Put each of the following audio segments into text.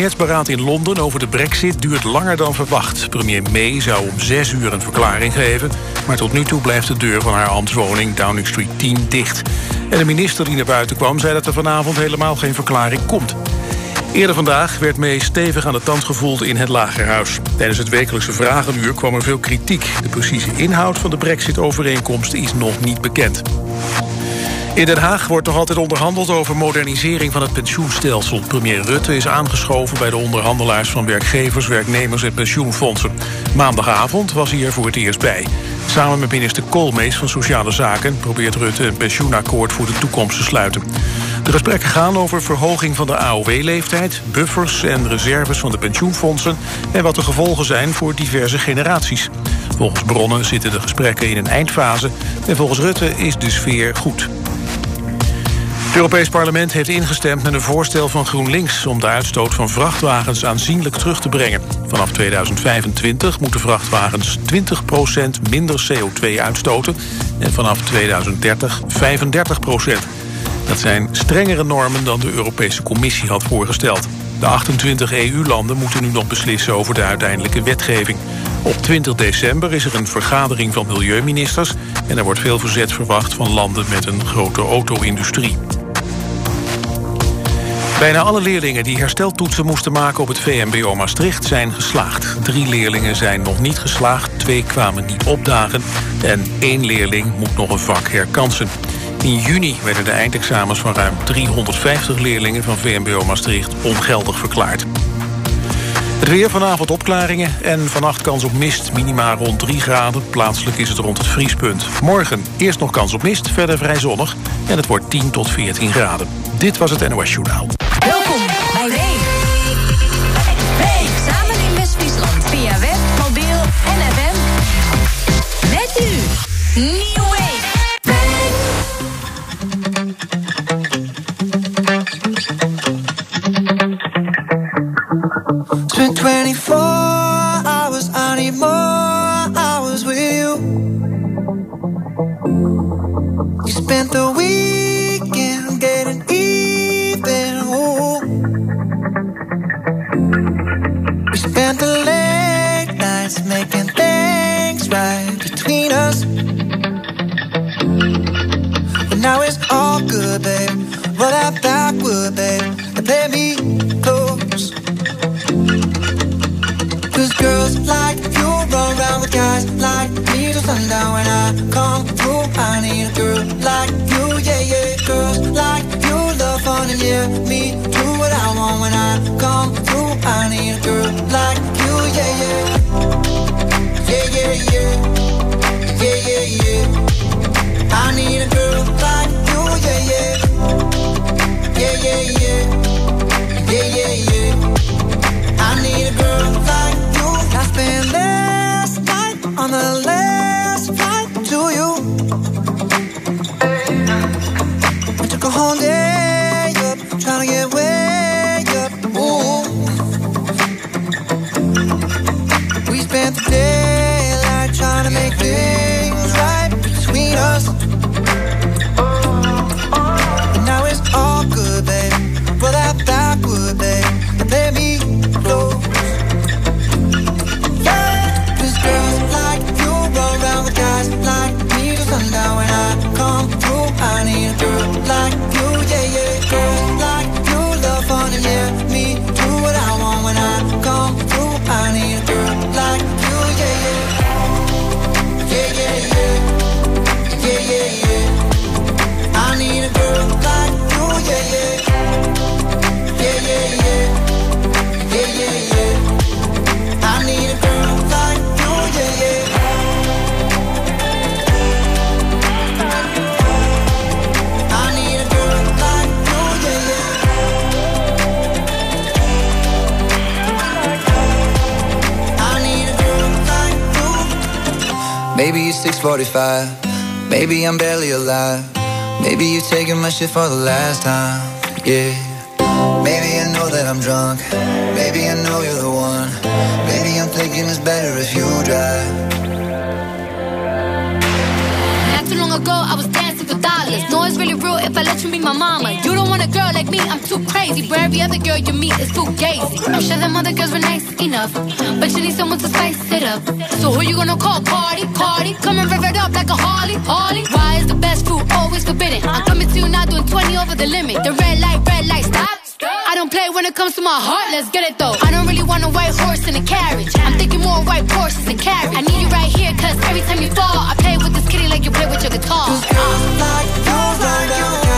kabinetsberaad in Londen over de brexit duurt langer dan verwacht. Premier May zou om zes uur een verklaring geven... maar tot nu toe blijft de deur van haar ambtswoning Downing Street 10 dicht. En de minister die naar buiten kwam zei dat er vanavond helemaal geen verklaring komt. Eerder vandaag werd May stevig aan de tand gevoeld in het Lagerhuis. Tijdens het wekelijkse vragenuur kwam er veel kritiek. De precieze inhoud van de brexit-overeenkomst is nog niet bekend. In Den Haag wordt nog altijd onderhandeld over modernisering van het pensioenstelsel. Premier Rutte is aangeschoven bij de onderhandelaars van werkgevers, werknemers en pensioenfondsen. Maandagavond was hij er voor het eerst bij. Samen met minister Koolmees van Sociale Zaken probeert Rutte een pensioenakkoord voor de toekomst te sluiten. De gesprekken gaan over verhoging van de AOW-leeftijd, buffers en reserves van de pensioenfondsen en wat de gevolgen zijn voor diverse generaties. Volgens bronnen zitten de gesprekken in een eindfase en volgens Rutte is de sfeer goed. Het Europees Parlement heeft ingestemd met een voorstel van GroenLinks... om de uitstoot van vrachtwagens aanzienlijk terug te brengen. Vanaf 2025 moeten vrachtwagens 20% minder CO2 uitstoten... en vanaf 2030 35% Dat zijn strengere normen dan de Europese Commissie had voorgesteld. De 28 EU-landen moeten nu nog beslissen over de uiteindelijke wetgeving. Op 20 december is er een vergadering van milieuministers... en er wordt veel verzet verwacht van landen met een grote auto-industrie. Bijna alle leerlingen die hersteltoetsen moesten maken op het VMBO Maastricht zijn geslaagd. Drie leerlingen zijn nog niet geslaagd, twee kwamen niet opdagen... en één leerling moet nog een vak herkansen. In juni werden de eindexamens van ruim 350 leerlingen van VMBO Maastricht ongeldig verklaard. Het weer vanavond opklaringen en vannacht kans op mist. Minima rond 3 graden. Plaatselijk is het rond het vriespunt. Morgen eerst nog kans op mist, verder vrij zonnig. En het wordt 10 tot 14 graden. Dit was het NOS Journaal. Welkom bij Week. Week samen in West-Friesland via web, mobiel en FM. Met u, you. 645. Maybe I'm barely alive. Maybe you're taking my shit for the last time. Yeah. Maybe I know that I'm drunk. Maybe I know you're the one. Maybe I'm thinking it's better if you drive. It's really real if I let you be my mama. You don't want a girl like me, I'm too crazy. But every other girl you meet is too gazy. I'm sure them other girls were nice enough, but you need someone to spice it up. So who you gonna call? Cardi, Cardi. Come and rev it up like a Harley, Harley. Why is the best food always forbidden? I'm coming to you now doing 20 over the limit. The red light, red light, stop. Don't play when it comes to my heart, let's get it though. I don't really want a white horse in a carriage. I'm thinking more white horses and carriage. I need you right here, cause every time you fall, I play with this kitty like you play with your guitar. Cause girls like you run down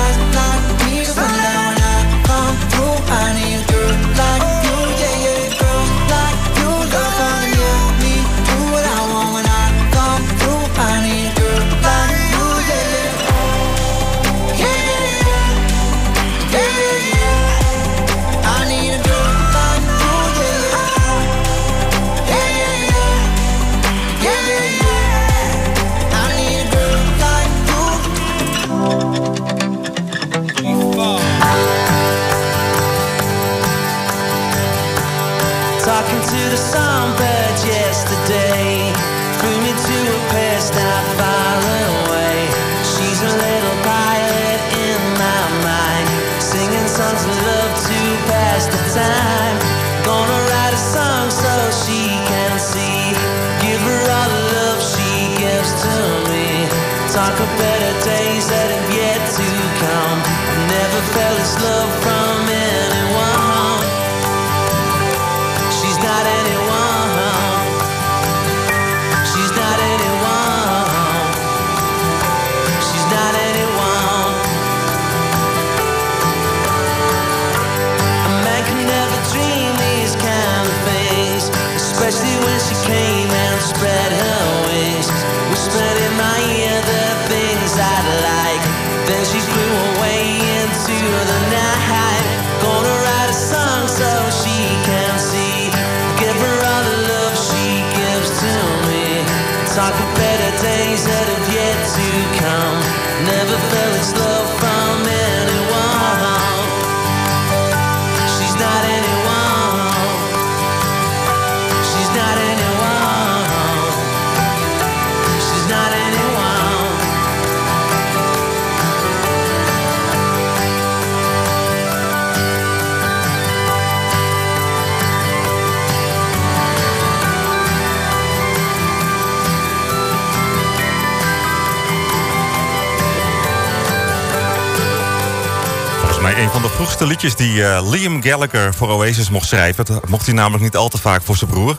van de vroegste liedjes die eh, Liam Gallagher voor Oasis mocht schrijven. Dat mocht hij namelijk niet al te vaak voor zijn broer.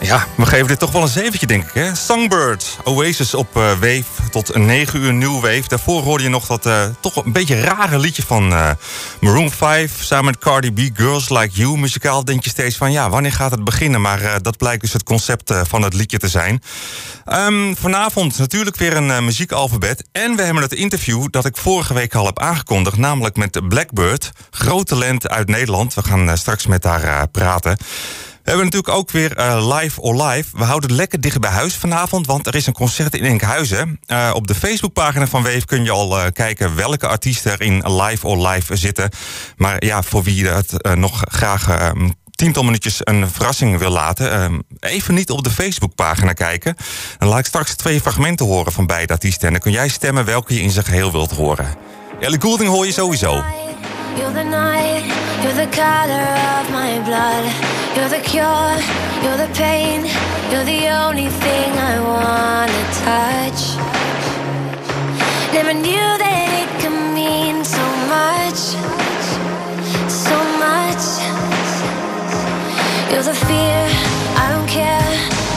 Ja, we geven dit toch wel een zeventje, denk ik. Hè? Songbird, Oasis op eh, Wave tot 9 uur nieuw Wave. Daarvoor hoorde je nog dat eh, toch een beetje rare liedje van eh, Maroon 5... samen met Cardi B, Girls Like You. Muzikaal denk je steeds van, ja, wanneer gaat het beginnen? Maar dat blijkt dus het concept van het liedje te zijn. Ehm, vanavond natuurlijk weer een muziekalfabet. En we hebben het interview dat ik vorige week al heb aangekondigd... namelijk met Blackbird, groot talent uit Nederland. We gaan straks met haar praten... We hebben natuurlijk ook weer eh, Live or Live. We houden het lekker dicht bij huis vanavond, want er is een concert in Enkhuizen. Eh, op de Facebookpagina van Wave kun je al eh, kijken welke artiesten er in Live or Live zitten. Maar ja, voor wie het nog graag eh, een tiental minuutjes een verrassing wil laten... eh, even niet op de Facebookpagina kijken. Dan laat ik straks twee fragmenten horen van beide artiesten. En dan kun jij stemmen welke je in zijn geheel wilt horen. Ellie Goulding hoor je sowieso. You're the night, you're the color of my blood. You're the cure, you're the pain. You're the only thing I wanna touch. Never knew that it could mean so much, so much. You're the fear, I don't care,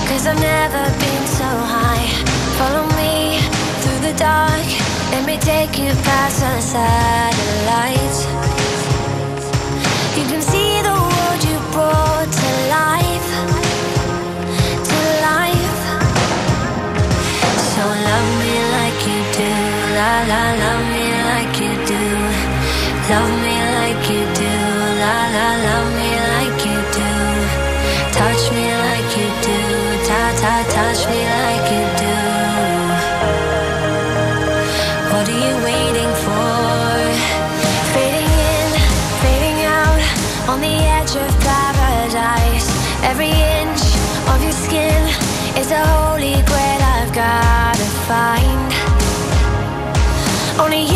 cause I've never been so high. Follow me through the dark, let me take you past the satellites. You can see the world you brought to life, to life. So love me like you do, la la, love me like you do, love me Only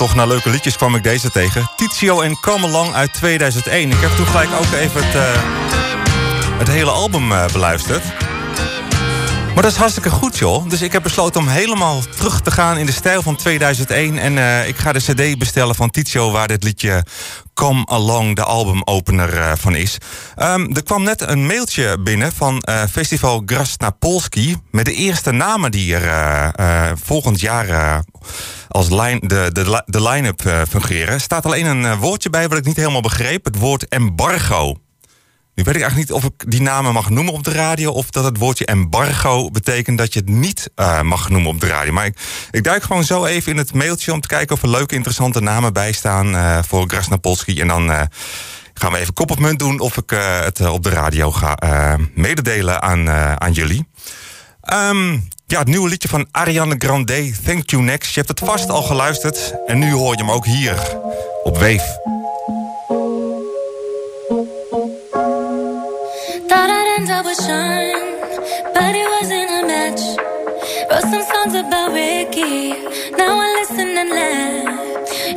zoektocht naar leuke liedjes kwam ik deze tegen. Tizio en Come Along uit 2001. Ik heb toen gelijk ook even het, eh, het hele album eh, beluisterd. Maar dat is hartstikke goed, joh. Dus ik heb besloten om helemaal terug te gaan in de stijl van 2001. En eh, ik ga de cd bestellen van Tizio... waar dit liedje Come Along, de albumopener van is. Ehm, er kwam net een mailtje binnen van eh, Festival Grasnapolski... met de eerste namen die er volgend jaar... als line, de, de, de line-up eh, fungeren. staat alleen een eh, woordje bij wat ik niet helemaal begreep. Het woord embargo. Nu weet ik eigenlijk niet of ik die namen mag noemen op de radio... of dat het woordje embargo betekent dat je het niet eh, mag noemen op de radio. Maar ik, ik duik gewoon zo even in het mailtje... om te kijken of er leuke, interessante namen bij staan eh, voor Grasnapolski. En dan gaan we even kop of munt doen... of ik het op de radio ga mededelen aan, aan jullie. Ehm, ja, het nieuwe liedje van Ariana Grande, Thank You Next. Je hebt het vast al geluisterd en nu hoor je hem ook hier op laugh.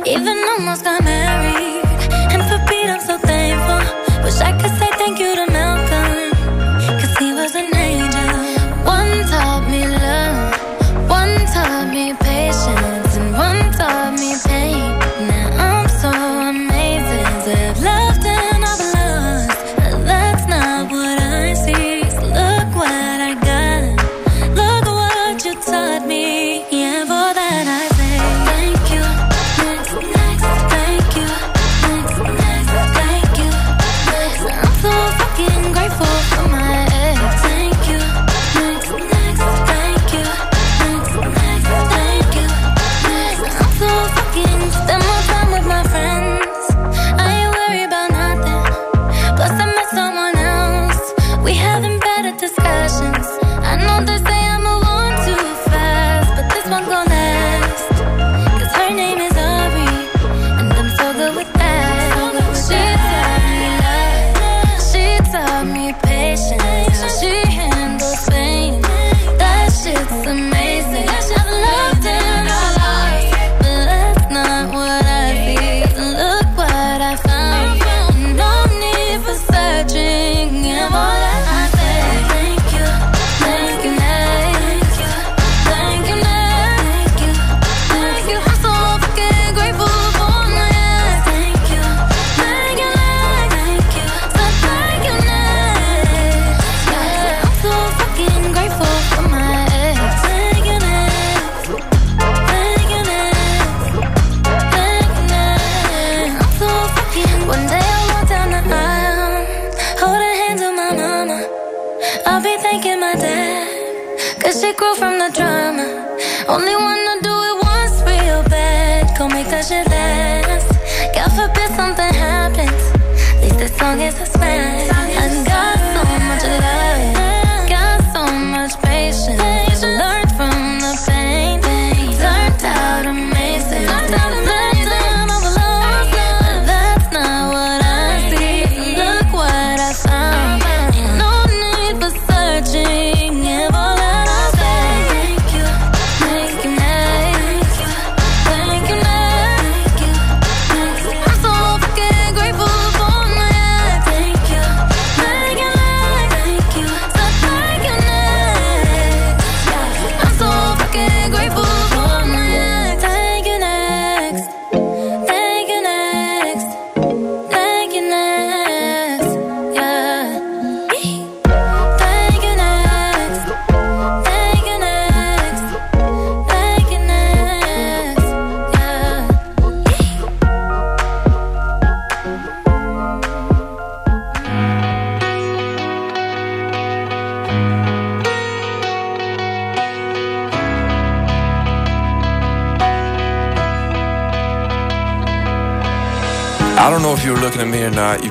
Even almost got married, and for Pete I'm so thankful. Wish I could say thank you to Malcolm,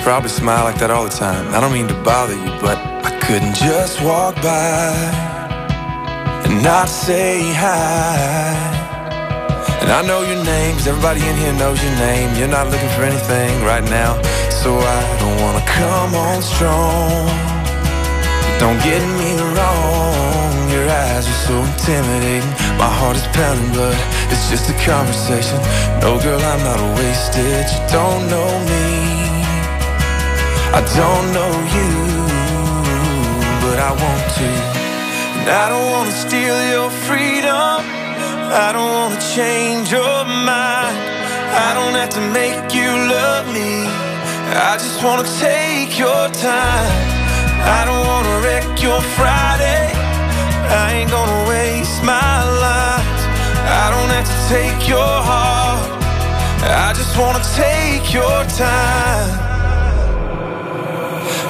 probably smile like that all the time. I don't mean to bother you, but I couldn't just walk by and not say hi. And I know your name, 'cause everybody in here knows your name. You're not looking for anything right now, so I don't wanna come on strong. But Don't get me wrong, you're eyes are so intimidating. My heart is pounding, but it's just a conversation. No, girl, I'm not a wasted. You don't know me. I don't know you, but I want to. And I don't want to steal your freedom. I don't want to change your mind. I don't have to make you love me. I just want to take your time. I don't want to wreck your Friday. I ain't gonna waste my life. I don't have to take your heart. I just want to take your time.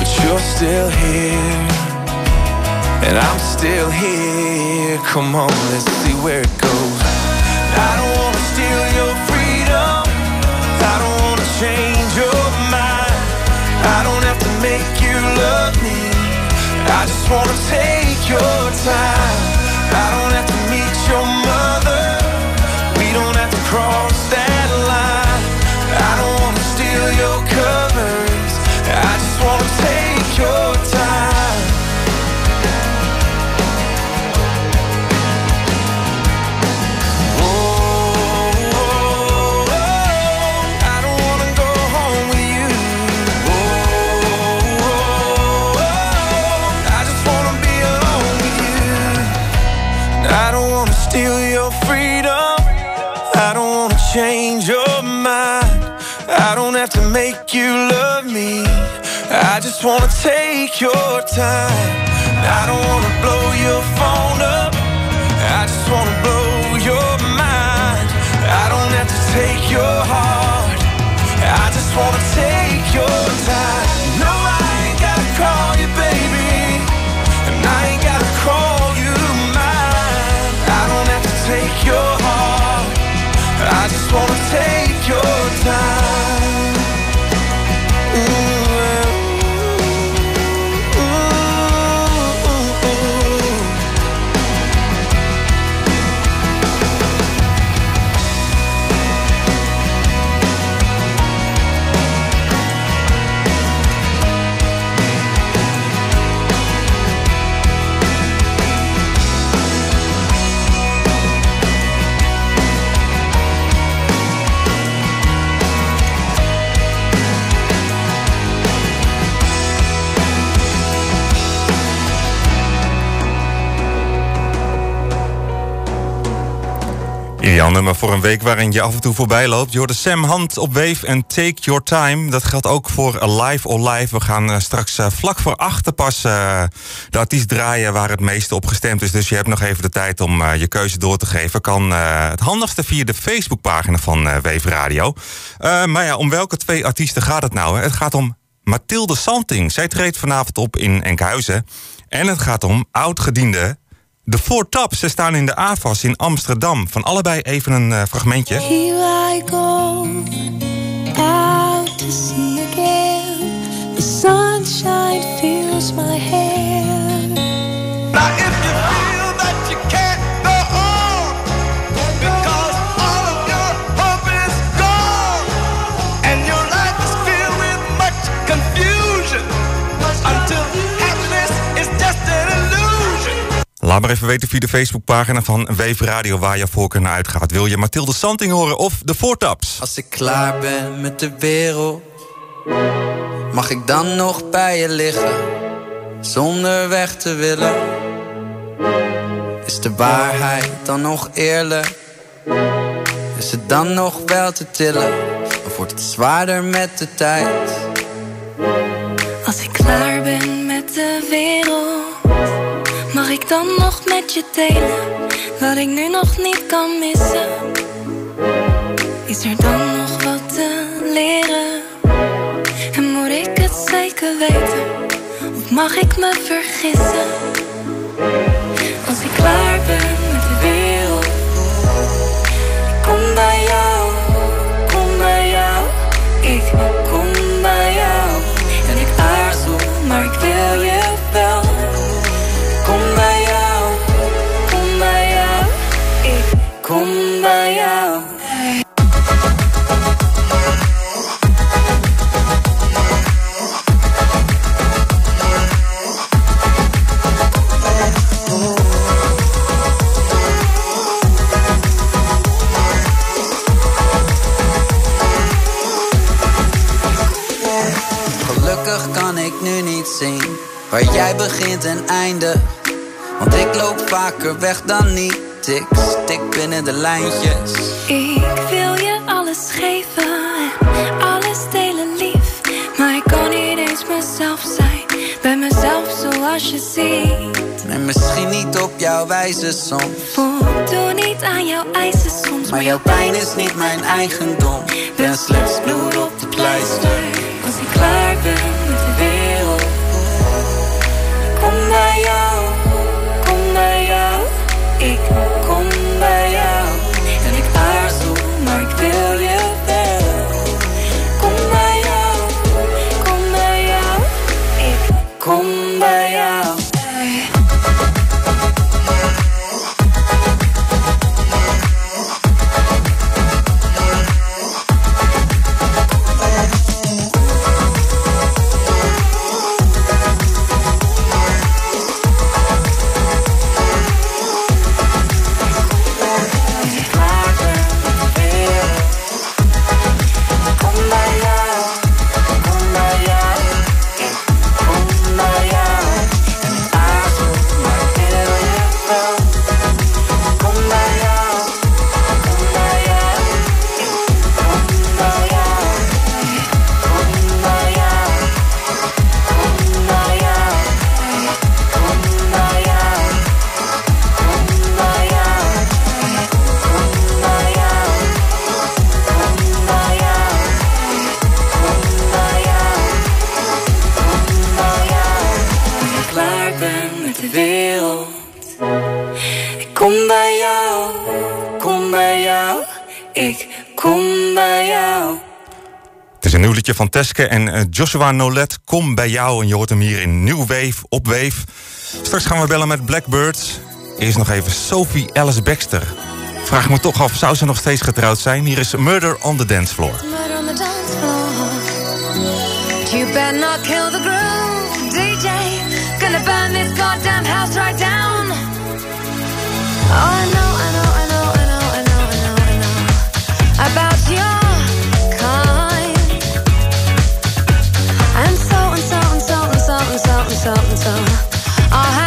but you're still here. And I'm still here. Come on, let's see where it goes. I don't wanna steal your freedom. I don't wanna change your mind. I don't have to make you love me. I just wanna take your time. I don't have to meet your mother. We don't have to cross that line. I don't wanna steal your covers. Wanna take your time. I don't wanna blow your phone up. I just wanna blow your mind. I don't have to take your heart. I just wanna take your time. No, I ain't gotta call you baby. And I ain't gotta call you mine. I don't have to take your heart. I just wanna take your Ideaal nummer voor een week waarin je af en toe voorbij loopt. Je Sam Hand op Wave en Take Your Time. Dat geldt ook voor Alive or Live. We gaan eh, straks eh, vlak voor achter pas eh, de artiest draaien waar het meeste op gestemd is. Dus je hebt nog even de tijd om je keuze door te geven. Kan het handigste via de Facebookpagina van Wave Radio. Maar ja, om welke twee artiesten gaat het nou? Het gaat om Mathilde Santing. Zij treedt vanavond op in Enkhuizen. En het gaat om oud-gediende de Four Tops. Ze staan in de AFAS in Amsterdam. Van allebei even een eh, fragmentje. Here I go. Laat maar even weten via de Facebookpagina van Wave Radio waar je voorkeur naar uitgaat. Wil je Mathilde Santing horen of de Four Tops? Als ik klaar ben met de wereld, mag ik dan nog bij je liggen, zonder weg te willen? Is de waarheid dan nog eerlijk? Is het dan nog wel te tillen? Of wordt het zwaarder met de tijd? Als ik klaar ben met de wereld, ik dan nog met je tenen wat ik nu nog niet kan missen? Is er dan nog wat te leren? En moet ik het zeker weten? Of mag ik me vergissen? Als ik klaar ben met de wereld, ik kom bij jou. jij begint en einde. Want ik loop vaker weg dan niet. Ik stik binnen de lijntjes. Ik wil je alles geven, alles delen lief. Maar ik kan niet eens mezelf zijn, bij mezelf zoals je ziet. En misschien niet op jouw wijze soms. Voldoen niet aan jouw eisen soms. Maar jouw pijn is niet mijn eigendom. Ben slechts bloed op de pleister. Als ik klaar ben. Van Teske en eh, Joshua Nolet. Kom bij jou en je hoort hem hier in New Wave, op Wave. Straks gaan we bellen met Blackbirds. Eerst nog even Sophie Alice Baxter. Vraag me toch af, zou ze nog steeds getrouwd zijn? Hier is Murder on the Dance Floor. You better not kill the DJ. Gonna this goddamn house right down. Oh, I know, I know, I know, I know, I know, I know, something so I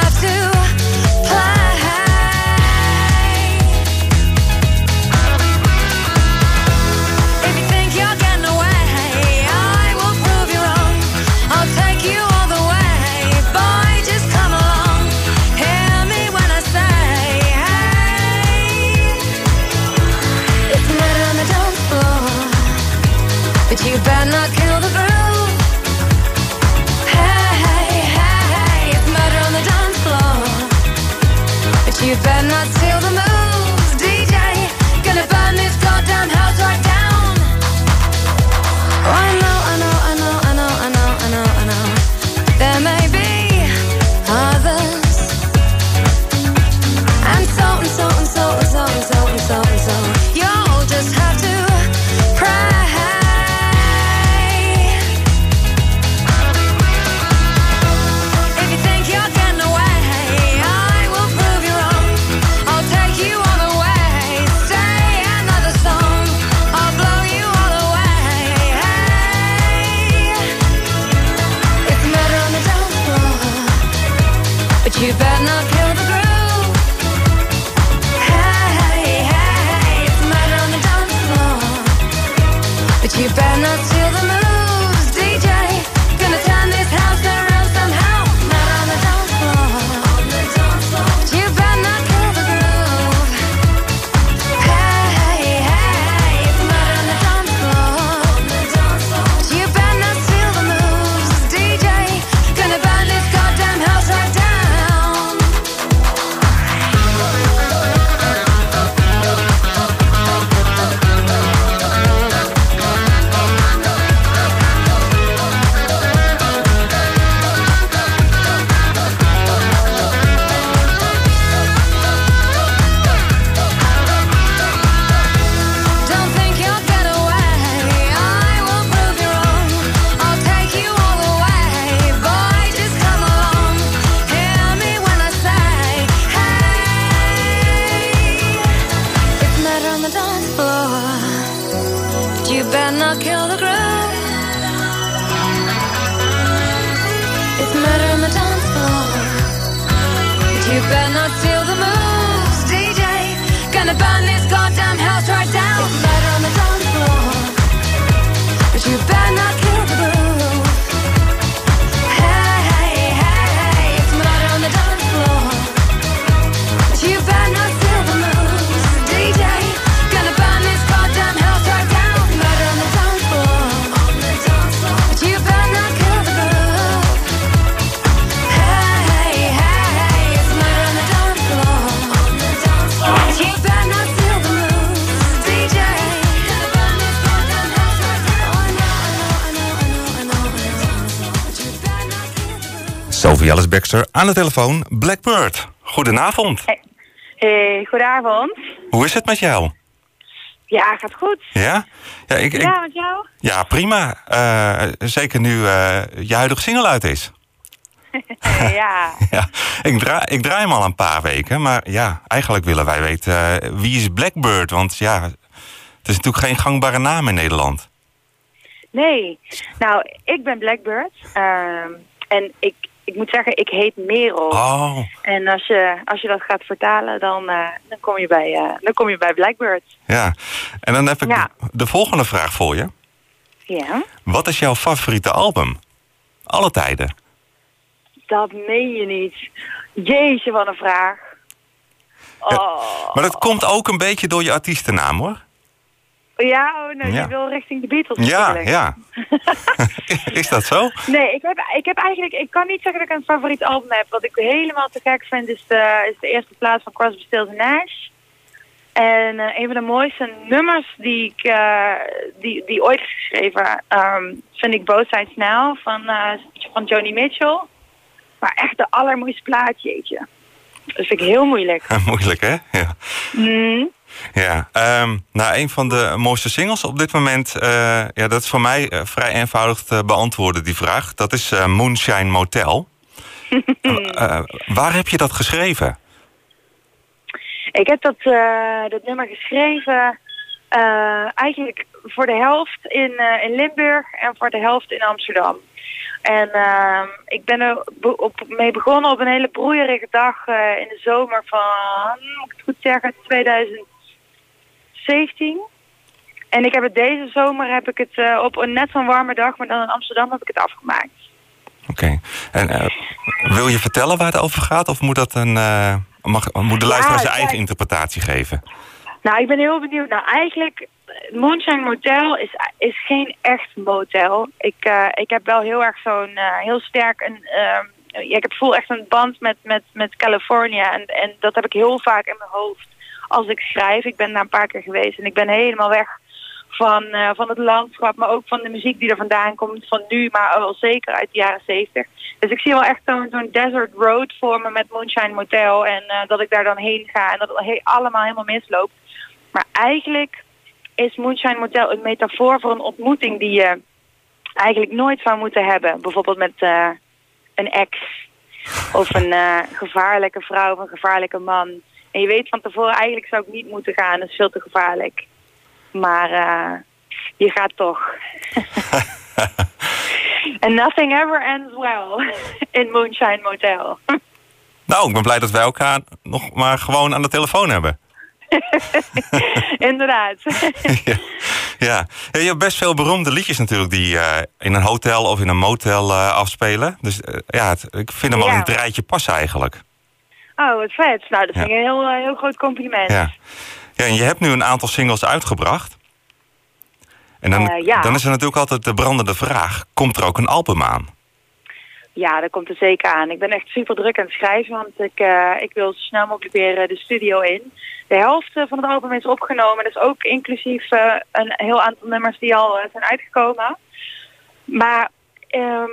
Baxter aan de telefoon. Blackbird, goedenavond. Hey, goedenavond. Hoe is het met jou? Ja, gaat goed. Ja? Ja, ik, ik- Ja, met jou? ja prima. Eh, zeker nu eh, je huidige single uit is. ja. Ja, ik, draai, ik draai hem al een paar weken, maar ja, eigenlijk willen wij weten eh, wie is Blackbird? Want ja, het is natuurlijk geen gangbare naam in Nederland. Nee. Nou, ik ben Blackbird. ehm, en ik, ik moet zeggen, ik heet Merel. Oh, En als je, als je dat gaat vertalen, dan, eh, dan, kom, je bij, eh, dan kom je bij Blackbird. ja. En dan heb ik Ja. de, de volgende vraag voor je. Ja. Wat is jouw favoriete album? Alle tijden. Dat meen je niet. Jeetje, wat een vraag. Oh. Maar dat komt ook een beetje door je artiestennaam, hoor. Ja, oh Ja. je wil richting de Beatles Ja, ja. is dat zo? Nee, ik heb, ik heb eigenlijk, ik kan niet zeggen dat ik een favoriet album heb. Wat ik helemaal te gek vind is de, is de eerste plaats van Crosby, Stills Nash. En eh, een van de mooiste nummers die ik eh, die, die ooit is geschreven, ehm, vind ik Both Sides Now van, eh, van Joni Mitchell. Maar echt de allermooiste plaatje, jeetje. Dat vind ik heel moeilijk. Moeilijk, hè? Ja. Mm. Ja, ehm, nou, een van de mooiste singles op dit moment... eh, ja, dat is voor mij eh, vrij eenvoudig te beantwoorden, die vraag. Dat is eh, Moonshine Motel. Waar heb je dat geschreven? Ik heb dat, dat nummer geschreven eigenlijk voor de helft in, in Limburg en voor de helft in Amsterdam. En ehm, ik ben er op, mee begonnen op een hele broeierige dag in de zomer van, moet ik het goed zeggen, 2017. En ik heb het deze zomer heb ik het eh, op een net zo'n warme dag, maar dan in Amsterdam heb ik het afgemaakt. Oké. En eh, wil je vertellen waar het over gaat? Of moet, dat een, eh, mag, moet de luisteraar zijn ja. eigen interpretatie geven? Nou, ik ben heel benieuwd. Nou, eigenlijk, Moonshine Motel is, is geen echt motel. Ik, ik heb wel heel erg zo'n, heel sterk een, ehm, ik heb voel echt een band met, met, met California. En, en dat heb ik heel vaak in mijn hoofd als ik schrijf. Ik ben daar een paar keer geweest en ik ben helemaal weg van, eh, van het landschap, maar ook van de muziek die er vandaan komt, van nu, maar wel zeker uit de jaren zeventig. Dus ik zie wel echt zo'n zo'n desert road voor me met Moonshine Motel en eh, dat ik daar dan heen ga en dat het he- allemaal helemaal misloopt. Maar eigenlijk is Moonshine Motel een metafoor voor een ontmoeting die je eigenlijk nooit zou moeten hebben. Bijvoorbeeld met eh, een ex of een gevaarlijke vrouw of een gevaarlijke man. En je weet van tevoren, eigenlijk zou ik niet moeten gaan, dat is veel te gevaarlijk. Maar eh, je gaat toch. And nothing ever ends well in Moonshine Motel. Nou, ik ben blij dat wij elkaar nog maar gewoon aan de telefoon hebben. Inderdaad. Ja. Ja, je hebt best veel beroemde liedjes natuurlijk die eh, in een hotel of in een motel eh, afspelen. Dus ja, het- ik vind hem Ja. in het rijtje passen eigenlijk. Oh, wat vet. Nou, dat vind Ja. ik een heel, eh, heel groot compliment. Ja. ja, en je hebt nu een aantal singles uitgebracht. En dan, Eh, ja. dan is er natuurlijk altijd de brandende vraag. Komt er ook een album aan? Ja, dat komt er zeker aan. Ik ben echt super druk aan het schrijven, want ik, eh, ik wil zo snel mogelijk weer de studio in. De helft van het album is opgenomen, dus ook inclusief een heel aantal nummers die al zijn uitgekomen. Maar ehm,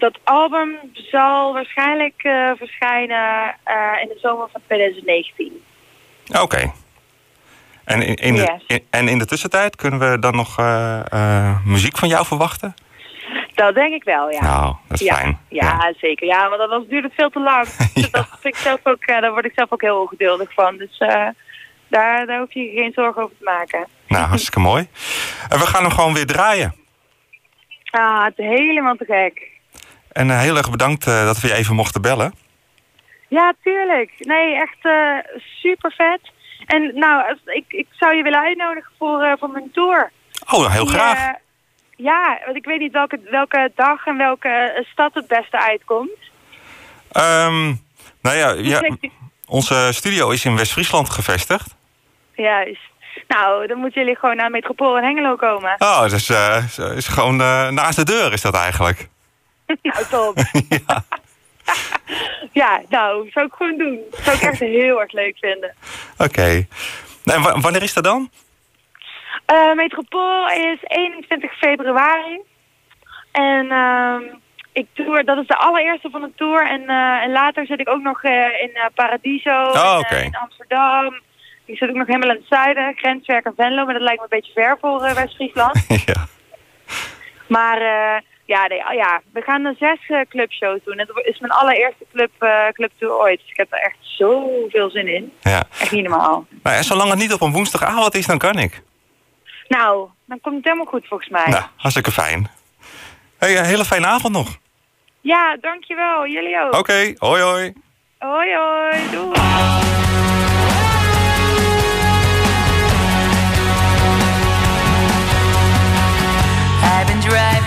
dat album zal waarschijnlijk eh, verschijnen eh, in de zomer van 2019. Oké. En, in, in de, in- en in de tussentijd kunnen we dan nog eh, muziek van jou verwachten? Dat denk ik wel, ja. Nou, dat is ja. fijn. Ja, zeker. Ja, want anders duurt het veel te lang. Dus dat vind ik zelf ook, daar word ik zelf ook heel ongeduldig van. Dus daar, daar hoef je je geen zorgen over te maken. Nou, hartstikke mooi. En we gaan hem gewoon weer draaien. Ah, het is helemaal te gek. En eh, heel erg bedankt eh, dat we je even mochten bellen. Ja, tuurlijk. Nee, echt eh, super vet. En nou, ik, ik zou je willen uitnodigen voor, voor mijn tour. Oh, heel Die, graag. ja, want ik weet niet welke, welke dag en welke stad het beste uitkomt. Ehm, nou ja, onze studio is in West-Friesland gevestigd. Juist. Nou, dan moeten jullie gewoon naar Metropool in Hengelo komen. Oh, dus eh, is, is gewoon naast de deur is dat eigenlijk. nou, top. ja, nou, zou ik gewoon doen. Zou ik echt heel erg leuk vinden. Oké. Nou, en wa- wanneer is dat dan? Eh, Metropool is 21 februari. En ehm, ik tour, dat is de allereerste van de tour. En, eh, en later zit ik ook nog eh, in Paradiso, Oh, in, Amsterdam. Ik zit ook nog helemaal in het zuiden, grenswerk en Venlo. Maar dat lijkt me een beetje ver voor West-Friesland. ja. Maar eh, ja, nee, oh ja, we gaan er zes eh, clubshows doen. Het is mijn allereerste club, eh, clubtour ooit. Dus ik heb er echt zoveel zin in. ja. Echt niet normaal. En zolang het niet op een woensdagavond is, dan kan ik. Nou, dan komt het helemaal goed volgens mij. Nou, hartstikke fijn. Hey, een hele fijne avond nog. Ja, dankjewel. Jullie ook. Oké, hoi hoi. Hoi hoi, doei. I've been driving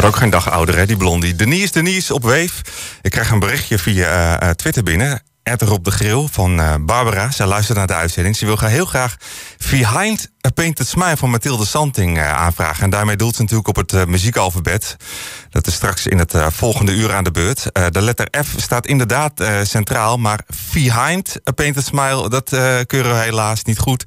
Wordt ook geen dag ouder, hè, die blondie. Denise, Denise op Weef. Ik krijg een berichtje via eh, eh, Twitter binnen. Ed op de grill van eh, Barbara. Zij luistert naar de uitzending. Ze wil heel graag Behind a Painted Smile van Mathilde Santing aanvragen. En daarmee doelt ze natuurlijk op het muziekalfabet. Dat is straks in het volgende uur aan de beurt. De letter F staat inderdaad centraal, maar Behind a Painted Smile, dat keuren we helaas niet goed.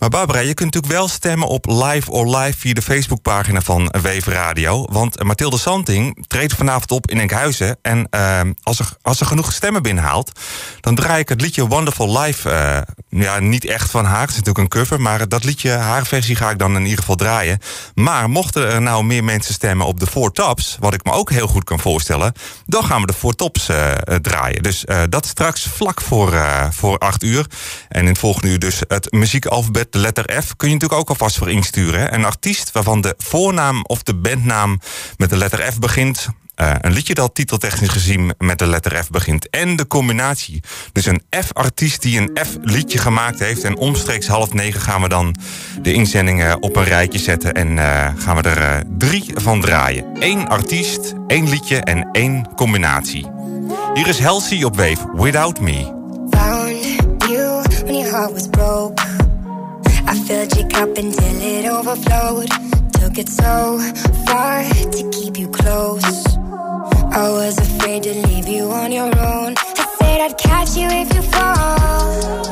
Maar Barbara, je kunt natuurlijk wel stemmen op Live or Live via de Facebookpagina van Weef Radio. Want Mathilde Santing treedt vanavond op in Enkhuizen. En eh, als, er, als ze genoeg stemmen binnenhaalt, dan draai ik het liedje Wonderful Life. eh, ja, niet echt van haar, het is natuurlijk een cover. Maar dat liedje, haar versie, ga ik dan in ieder geval draaien. Maar mochten er nou meer mensen stemmen op de Four Tops, wat ik me ook heel goed kan voorstellen, dan gaan we de Four Tops eh, draaien. Dus dat straks vlak voor, voor 8 uur. En in het volgende uur dus het muziekalfabet, de letter F, kun je natuurlijk ook alvast voor insturen. Een artiest waarvan de voornaam of de bandnaam met de letter F begint. Eh, een liedje dat titeltechnisch gezien met de letter F begint. En de combinatie. Dus een F-artiest die een F-liedje gemaakt heeft. En omstreeks half negen gaan we dan de inzendingen op een rijtje zetten. En eh, gaan we er eh, drie van draaien. Eén artiest, één liedje en één combinatie. Hier is Halsey op Wave, Without Me. Found you when your heart was broke. Filled your cup until it overflowed. Took it so far to keep you close. I was afraid to leave you on your own. I said I'd catch you if you fall.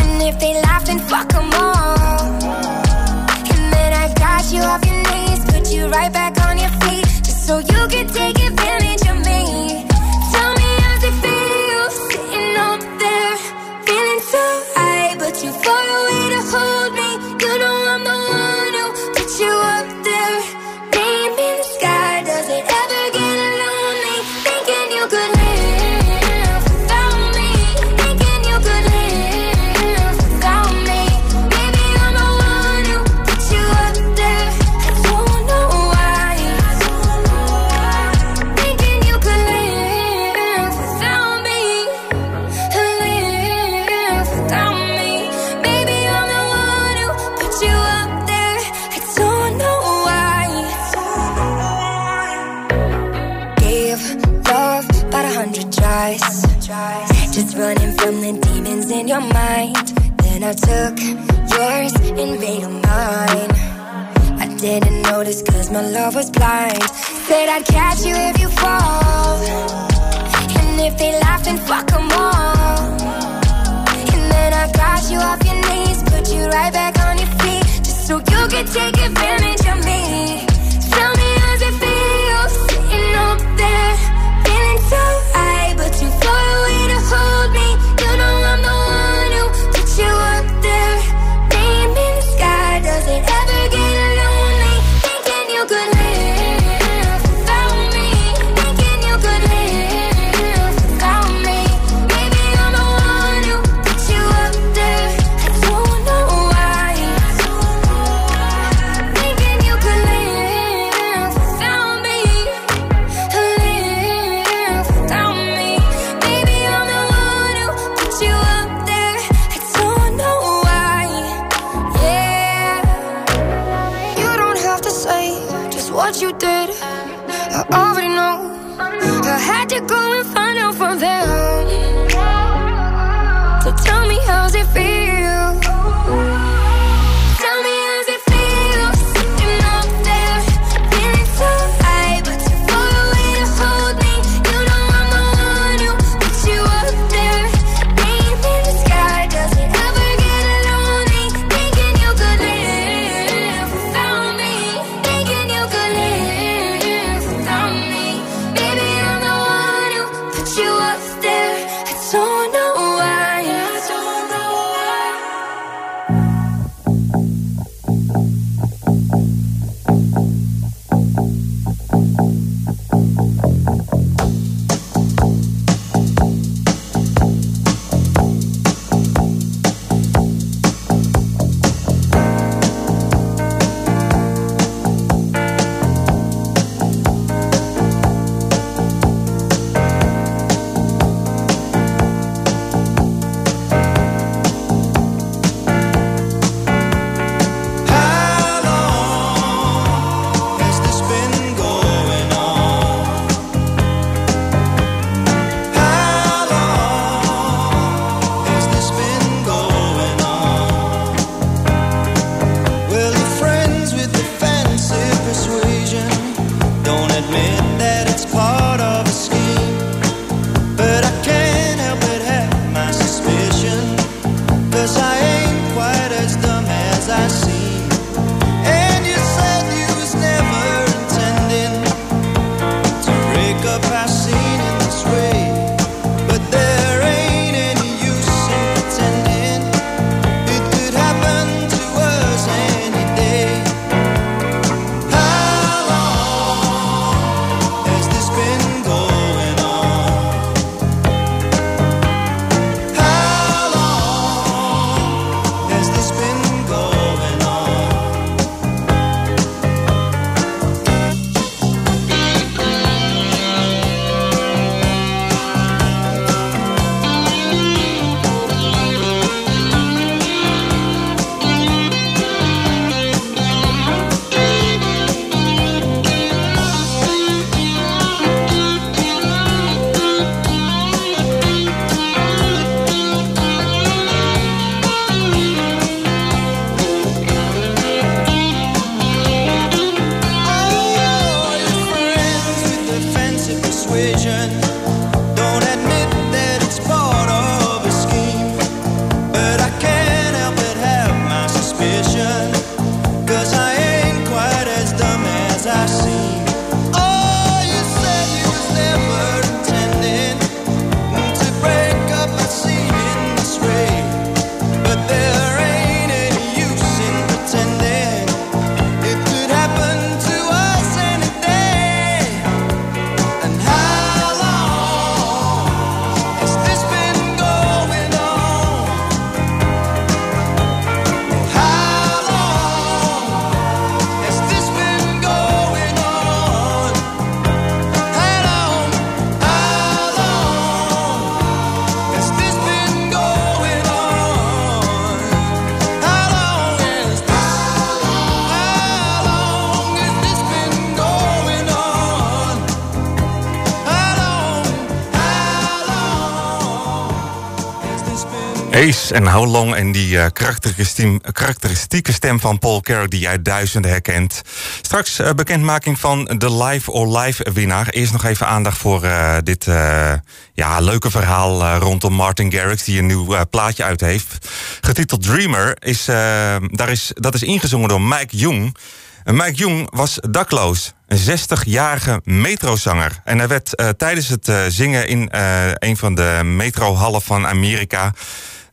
And if they laugh, then fuck 'em all. And then I got you off your knees, put you right back on your feet, just so you could take what you did. I already know. I had to go and find. Ace en How Long en die eh, karakteristieke, stem, van Paul Carrick die jij duizenden herkent. Straks eh, bekendmaking van de Live or Live winnaar. Eerst nog even aandacht voor eh, dit ja, leuke verhaal rondom Martin Garrix die een nieuw plaatje uit heeft. Getiteld Dreamer. Is, daar is, dat is ingezongen door Mike Jung. Mike Jung was dakloos. Een 60-jarige metrozanger. En hij werd eh, tijdens het eh, zingen in eh, een van de metrohallen van Amerika.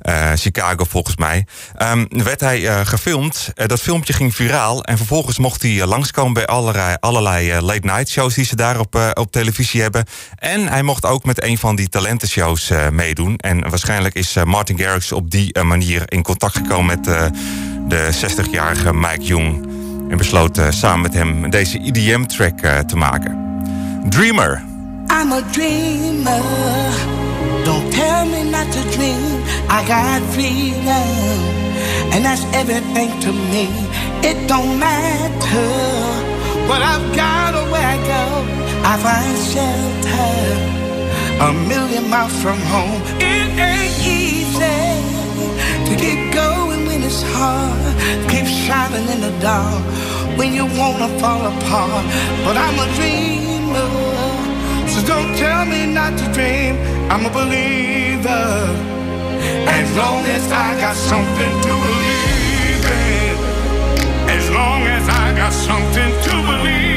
Eh, Chicago volgens mij. ehm, werd hij eh, gefilmd. Eh, dat filmpje ging viraal. En vervolgens mocht hij langskomen bij allerlei, allerlei late night shows die ze daar op, op televisie hebben. En hij mocht ook met een van die talentenshows meedoen. En waarschijnlijk is Martin Garrix op die manier in contact gekomen met de 60-jarige Mike Jung. En besloot samen met hem deze EDM-track te maken. Dreamer. I'm a dreamer. Don't tell me not to dream. I got freedom, and that's everything to me. It don't matter what I've got or where I go. I find shelter a million miles from home. It ain't easy to keep going when it's hard. Keep shining in the dark when you wanna fall apart. But I'm a dreamer. So don't tell me not to dream. I'm a believer. As long as I got something to believe in. As long as I got something to believe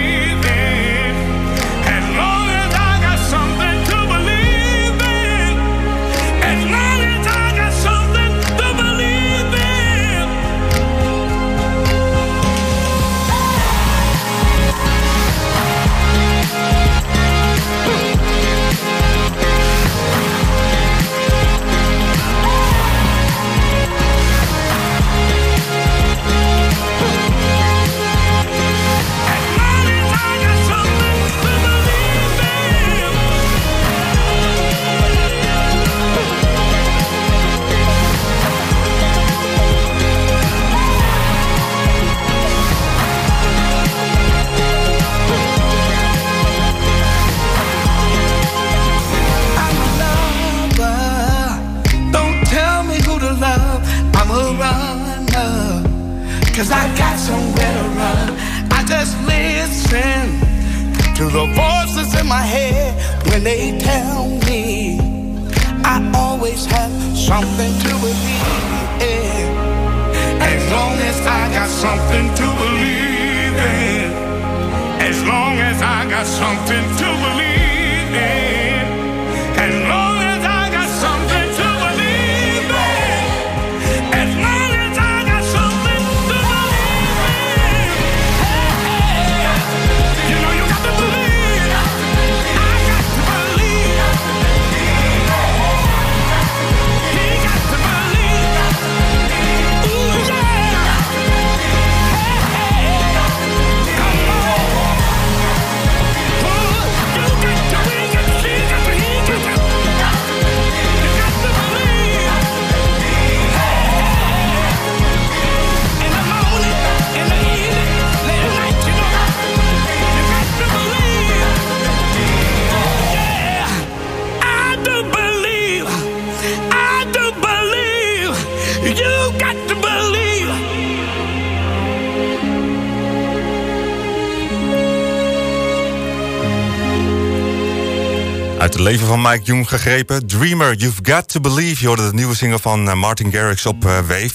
het leven van Mike Jung gegrepen. Dreamer, You've Got to Believe. Je hoorde de nieuwe single van eh, Martin Garrix op eh, Wave.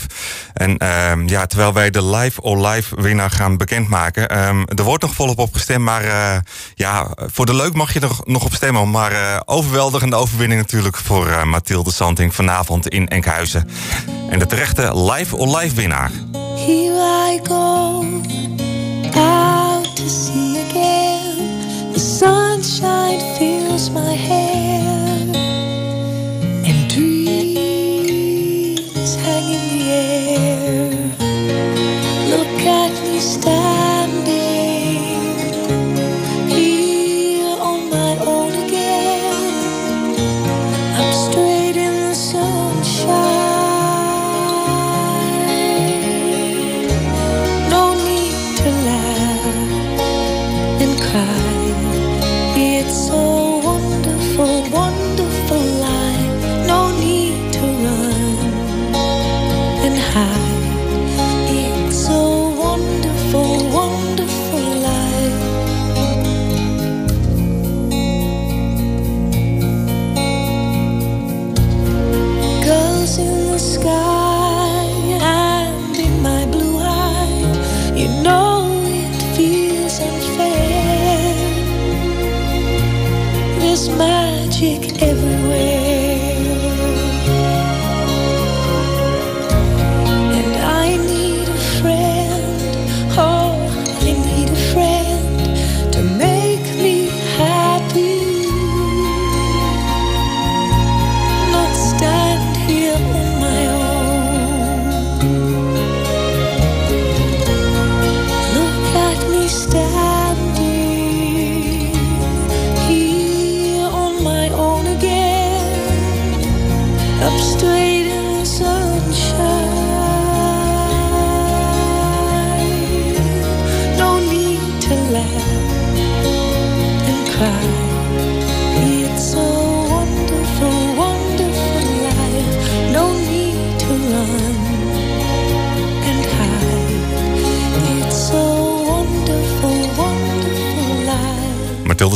En ehm, ja, terwijl wij de live or live winnaar gaan bekendmaken. ehm, er wordt nog volop op gestemd. Maar eh, ja, voor de leuk mag je er nog op stemmen. Maar overweldigende overwinning natuurlijk voor Mathilde Santing vanavond in Enkhuizen. En de terechte live or live winnaar. Here I go out to sea again. The sunshine fills my hair, magic everywhere.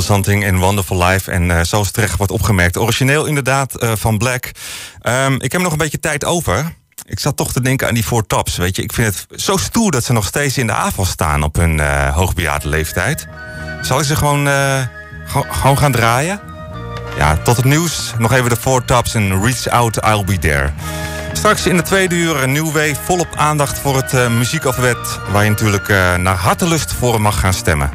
Santing in Wonderful Life. En eh, zoals terecht wordt opgemerkt, origineel inderdaad eh, van Black. Ehm, ik heb nog een beetje tijd over. Ik zat toch te denken aan die Four Tops. Weet je, ik vind het zo stoer dat ze nog steeds in de AFAS staan op hun eh hoogbejaarde leeftijd. Zal ik ze gewoon, gewoon- gaan draaien? Ja, tot het nieuws. Nog even de Four Tops en Reach Out, I'll Be There. Straks in de tweede uur een nieuw wee volop aandacht voor het eh muziekafwet... waar je natuurlijk eh, naar hartelust voor mag gaan stemmen.